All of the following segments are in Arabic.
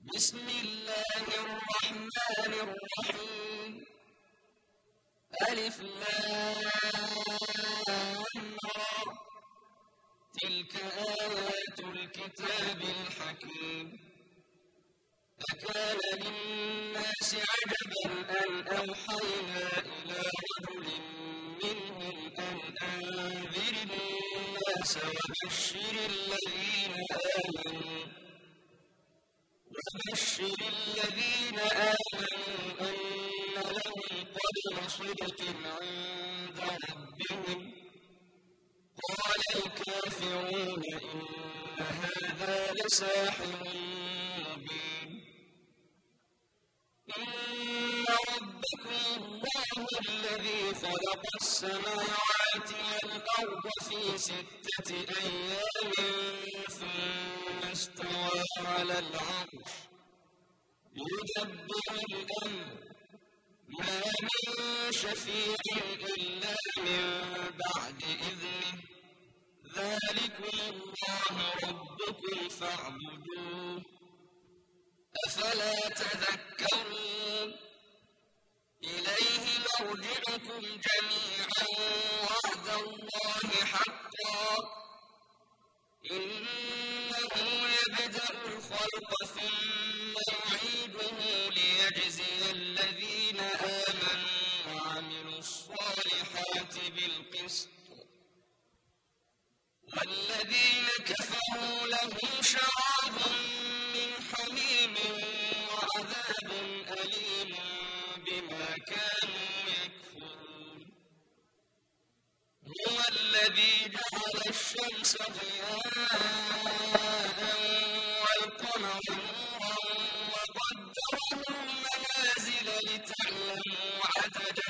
بسم الله الرحمن الرحيم. ألف تلك آيات الكتاب الحكيم. أكان للناس عجبا أن أوحينا إلى رجل منهم أن أنذر الناس وبشر الذين آمنوا. وبشر الذين آمنوا أن لهم قدم صدق عند ربهم. قال الكافرون إن هذا لساحر مبين. إن ربكم الله الذي خلق السماوات والأرض في ستة أيام ثم استوى على العرش يدبر الأمر. ما من شفيع إلا من بعد إذنه. ذلكم الله ربكم فاعبدوه. أفلا تذكرون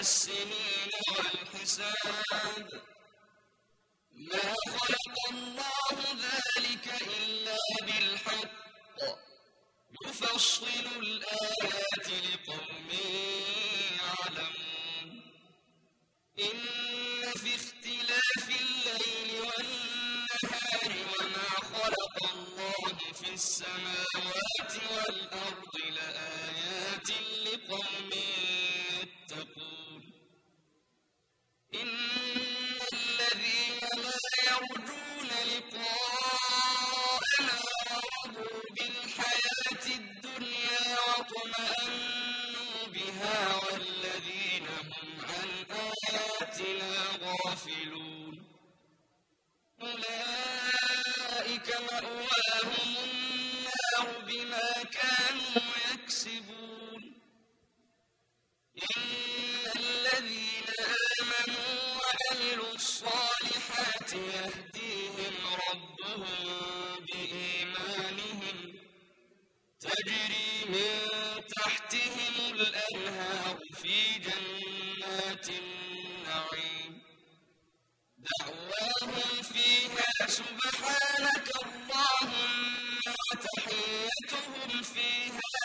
السنين والحساب. ما خلق الله ذلك إلا بالحق. يفصل الآيات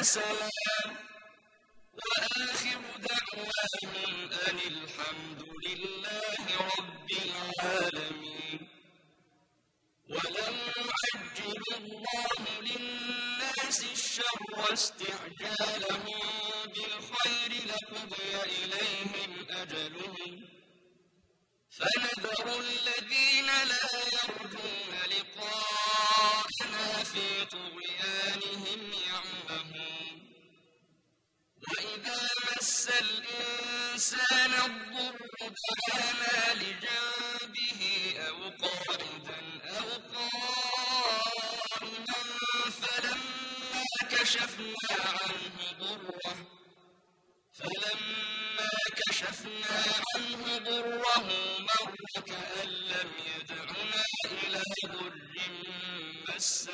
سلام وآخر دعواهم أن الحمد لله رب العالمين. ولو يعجل الله للناس الشر استعجالهم بالخير لقضي إليهم أجلهم. فنذر الذين لا يرجون لقاءنا في طغيانهم يعمهون وإذا مس الإنسان الضر دعانا لجنبه أو قاعدا أو قائما فلما كشفنا عنه ضره فلما كشفنا عنه ضره مر كأن لم يدعنا إلى ضر مسه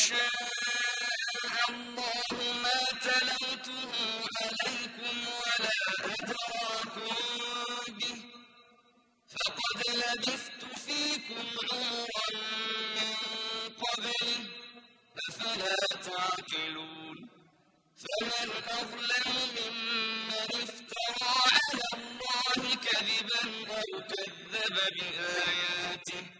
شاء الله ما تلوته عليكم ولا أدراكم به فقد لبثت فيكم عمرا من قبله أفلا تعقلون فمن أظلم ممن افترى على الله كذبا أو كذب بآياته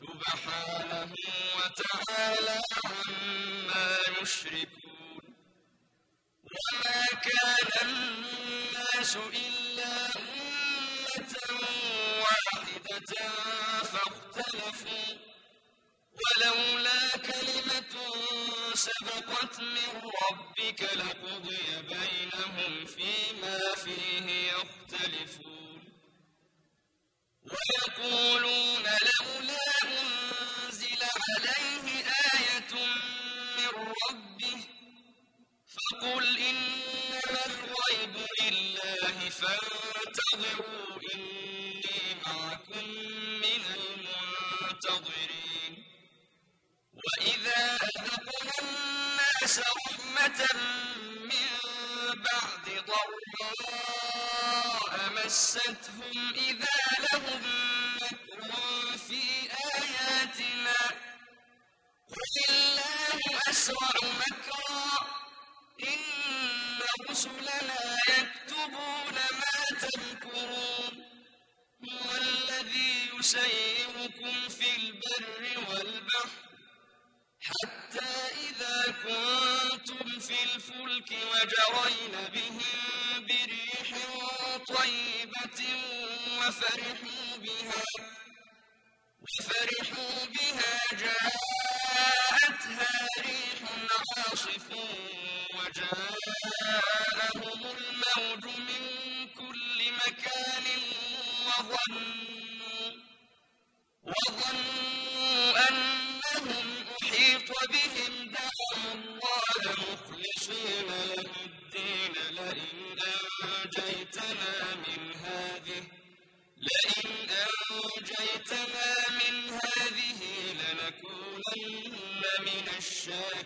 سبحانه وتعالى عما يشركون وما كان الناس إلا أمة واحدة فاختلفوا ولولا كلمة سبقت من ربك لقضي بينهم فيما فيه يختلفون ويقولون فانتظروا إني معكم من المنتظرين وإذا أذقنا الناس رحمة من بعد ضراء مستهم إذا لهم مكر في آياتنا قل الله أسرع مكرا إن رسلنا يكتبون ما تمكرون هو الذي يسيركم في البر والبحر حتى إذا كنتم في الفلك وجرين بهم بريح طيبة وفرحوا بها وفرحوا بها جاءتها ريح عاصف وجاءهم الموج من كل مكان وظنوا وظنوا أنهم أحيط بهم دعوا الله مخلصين له الدين لئن أنجيتنا من هذه لئن أنجيتنا من هذه لنكونن من الشاكرين.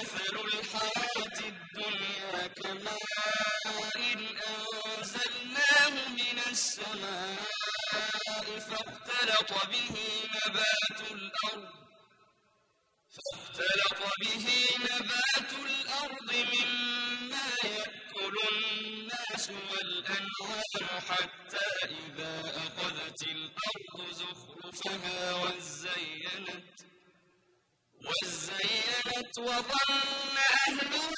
مثل الحياة الدنيا كماء أنزلناه من السماء فاختلط به نبات الأرض فاختلط به نبات الأرض مما يأكل الناس والأنعام حتى إذا أخذت الأرض زخرفها وزينت وزينت وظن أهلها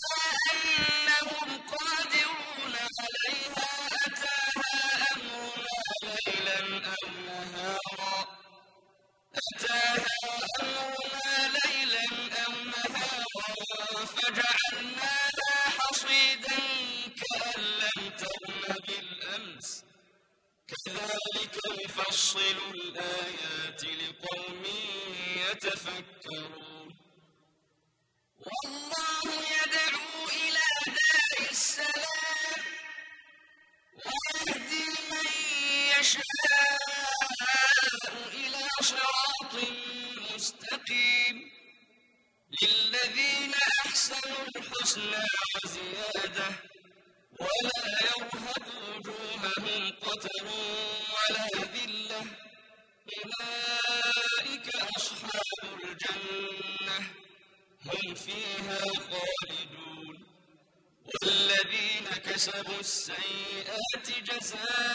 أنهم قادرون عليها أتاها أمرنا ليلا أو نهارا. أتاها أمرنا ليلا أو نهارا. فجعلناها كذلك نفصل الآيات لقوم يتفكرون. السيئات جزاء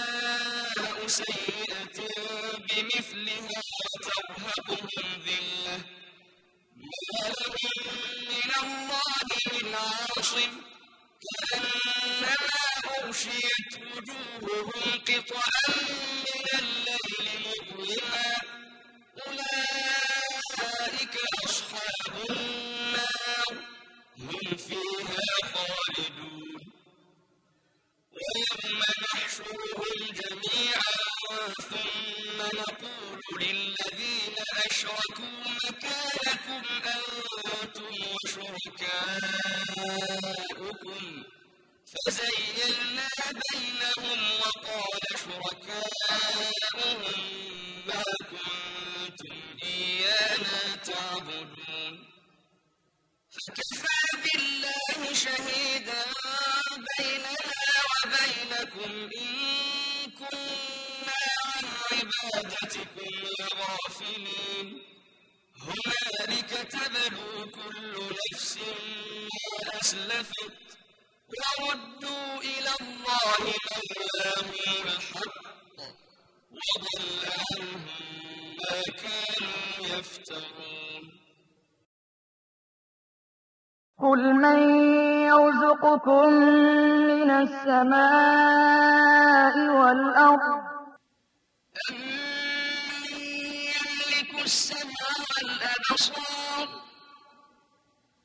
للذين أشركوا مكانكم أنتم وشركاؤكم. فزيلنا بينهم وقال شركاؤهم ما كنتم إيانا تعبدون. فكفى بالله شهيداً المرسلين هنالك تبلو كل نفس ما أسلفت وردوا إلى الله مولاهم الحق وضل عنهم ما كانوا يفترون. قل من يرزقكم من السماء والأرض الأبصار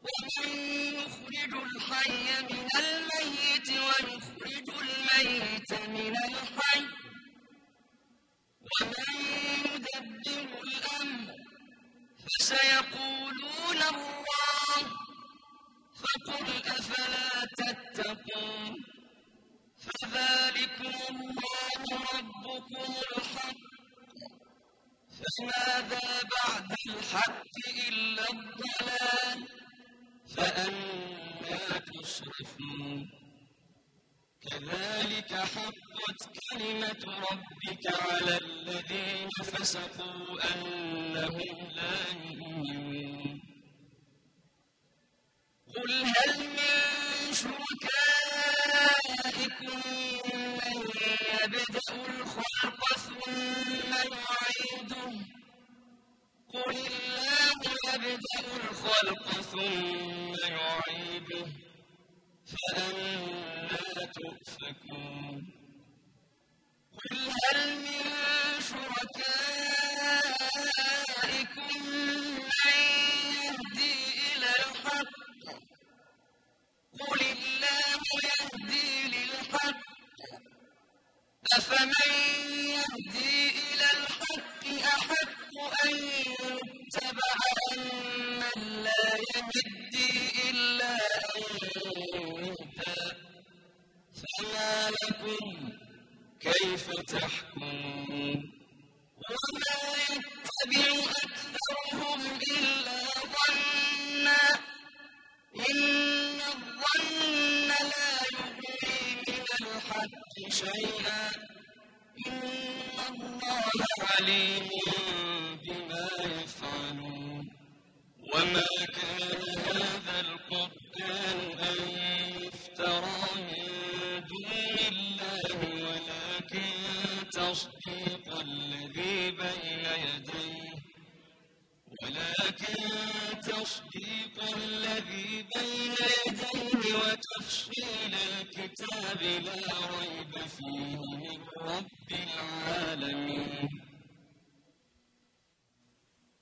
ومن يخرج الحي من الميت ويخرج الميت من الحي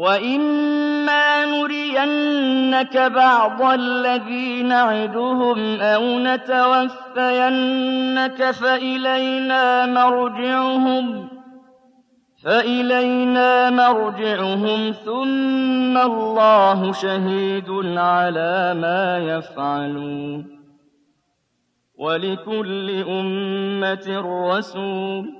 وَإِمَّا نُرِيَنَّكَ بَعْضَ الَّذِي نَعِدُهُمْ أَوْ نَتَوَفَّيَنَّكَ فَإِلَيْنَا مَرْجِعُهُمْ فَإِلَيْنَا مَرْجِعُهُمْ ثُمَّ اللَّهُ شَهِيدٌ عَلَىٰ مَا يَفْعَلُونَ وَلِكُلِّ أُمَّةٍ رَّسُولٌ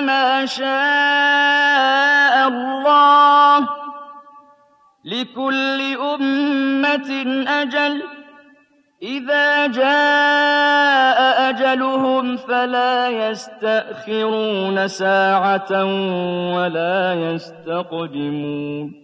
ما شاء الله لكل أمة أجل إذا جاء أجلهم فلا يستأخرون ساعة ولا يستقدمون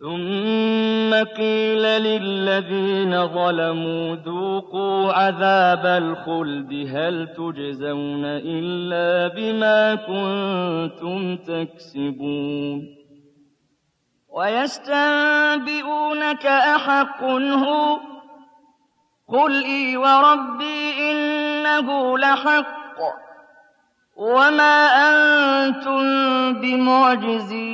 ثم قيل للذين ظلموا ذوقوا عذاب الخلد هل تجزون إلا بما كنتم تكسبون ويستنبئونك أحق هو قل إي وربي إنه لحق وما أنتم بمعجزين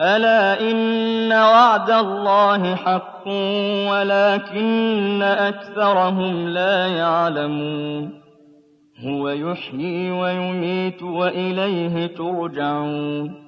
ألا إن وعد الله حق ولكن أكثرهم لا يعلمون هو يحيي ويميت وإليه ترجعون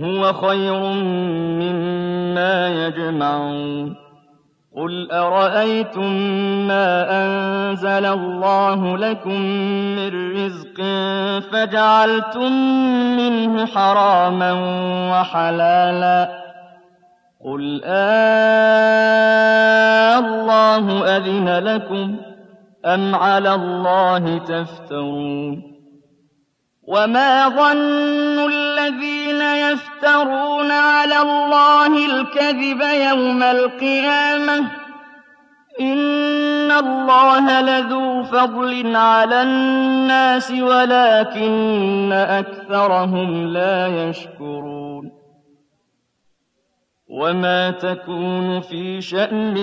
هُوَ خَيْرٌ مِّمَّا يَجْمَعُونَ. قُلْ أَرَأَيْتُم مَّا أَنزَلَ اللَّهُ لَكُم مِّن رِّزْقٍ فَجَعَلْتُم مِّنْهُ حَرَامًا وَحَلَالًا؟ قُلْ آللَّهُ أَذِنَ لَكُمْ. أَمْ عَلَى اللَّهِ تَفْتَرُونَ؟ وَمَا ظَنُّ الَّذِينَ يَفْتَرُونَ عَلَى اللَّهِ الْكَذِبَ يَوْمَ الْقِيَامَةِ ۗ. إِنَّ اللَّهَ لَذُو فَضْلٍ عَلَى النَّاسِ وَلَٰكِنَّ أَكْثَرَهُمْ لَا يَشْكُرُونَ. وما تكون في شأن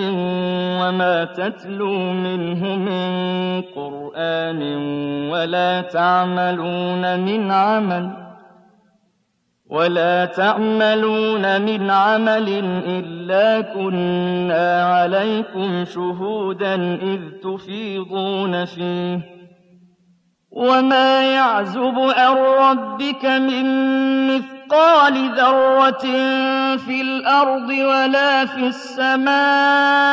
وما تتلو منه من قرآن ولا تعملون من عمل. ولا تعملون من عمل إلا كنا عليكم شهودا إذ تفيضون فيه وما يعزب عن ربك من مثقال ذرة في الأرض ولا في السماء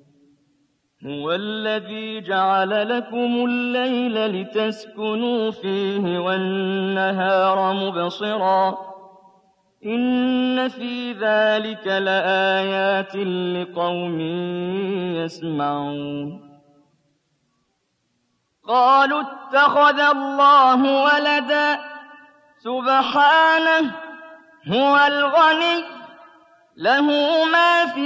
هو الذي جعل لكم الليل لتسكنوا فيه والنهار مبصرا. إن في ذلك لآيات لقوم يسمعون. قالوا اتخذ الله ولدا. سبحانه هو الغني. له ما في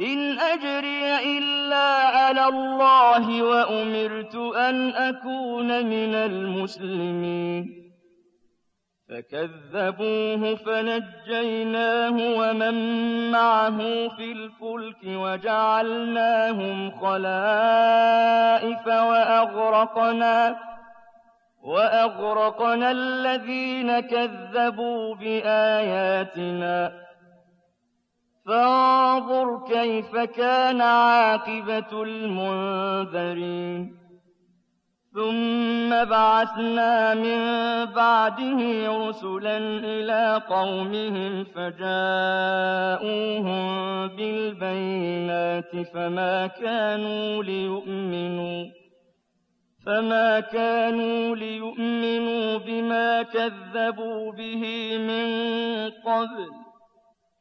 إن أجري إلا على الله وأمرت أن أكون من المسلمين. فكذبوه فنجيناه ومن معه في الفلك وجعلناهم خلائف وأغرقنا وأغرقنا الذين كذبوا بآياتنا. فانظر كيف كان عاقبة المنذرين. ثم بعثنا من بعده رسلا إلى قومهم فجاءوهم بالبينات فما كانوا ليؤمنوا فما كانوا ليؤمنوا بما كذبوا به من قبل.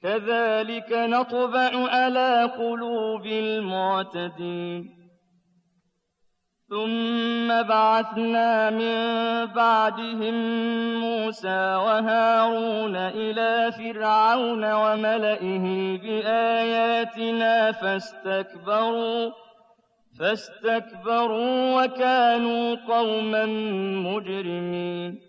كذلك نطبع على قلوب المعتدين. ثم بعثنا من بعدهم موسى وهارون إلى فرعون وملئه بآياتنا فاستكبروا فاستكبروا وكانوا قوما مجرمين.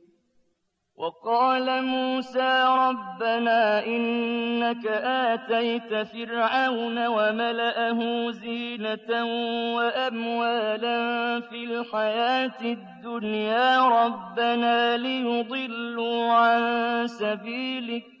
وقال موسى ربنا إنك آتيت فرعون وملأه زينة وأموالا في الحياة الدنيا ربنا ليضلوا عن سبيلك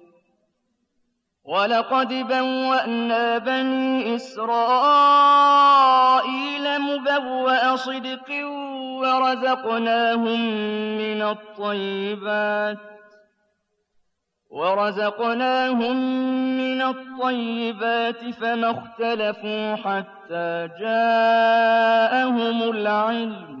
وَلَقَدْ بَوَّأْنَا بَنِي إِسْرَائِيلَ مُبَوَّأَ صِدْقٍ وَرَزَقْنَاهُم مِّنَ الطَّيِّبَاتِ وَرَزَقْنَاهُم مِّنَ الطَّيِّبَاتِ فَمَا اخْتَلَفُوا حَتَّىٰ جَاءَهُمُ الْعِلْمُ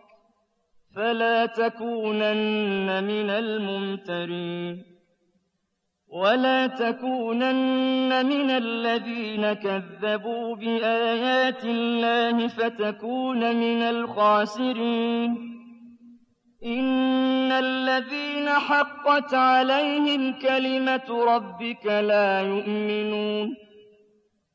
فلا تكونن من الممترين ولا تكونن من الذين كذبوا بآيات الله فتكون من الخاسرين. إن الذين حقت عليهم كلمة ربك لا يؤمنون.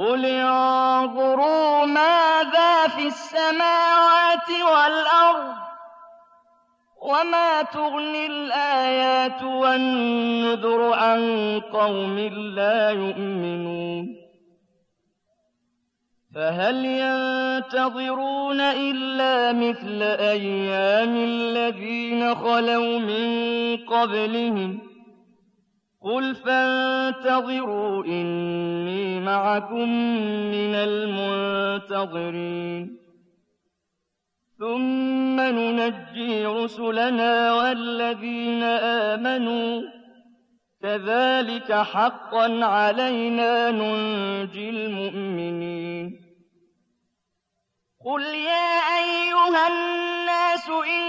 قُلِ انظُرُوا مَاذَا فِي السَّمَاوَاتِ وَالْأَرْضِ وَمَا تُغْنِي الْآيَاتُ وَالنُّذُرُ عَن قَوْمٍ لَّا يُؤْمِنُونَ فَهَلْ يَنتَظِرُونَ إِلَّا مِثْلَ أَيَّامِ الَّذِينَ خَلَوْا مِن قَبْلِهِمْ قُلْ فَانتَظِرُوا إِنِّي مَعَكُم مِّنَ الْمُنتَظِرِينَ ثُمَّ نُنَجِّي رُسُلَنَا وَالَّذِينَ آمَنُوا كذلك حقا علينا ننجي المؤمنين قل يا أيها الناس إن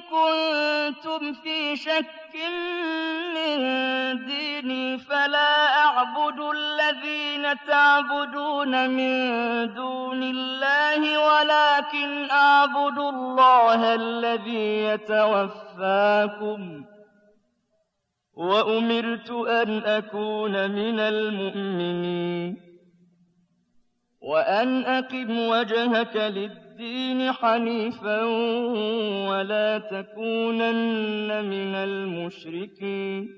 كنتم في شك من ديني فلا أعبد الذين تعبدون من دون الله ولكن أعبد الله الذي يتوفاكم. وأمرت أن أكون من المؤمنين. وأن أقم وجهك للدين حنيفا ولا تكونن من المشركين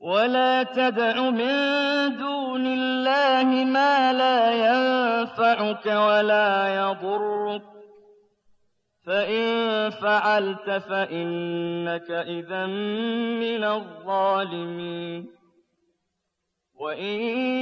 ولا تدع من دون الله ما لا ينفعك ولا يضرك فإن فعلت فإنك إذا من الظالمين وإن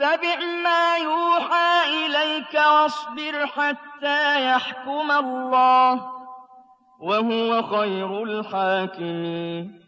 واتبع ما يوحى إليك واصبر حتى يحكم الله وهو خير الحاكمين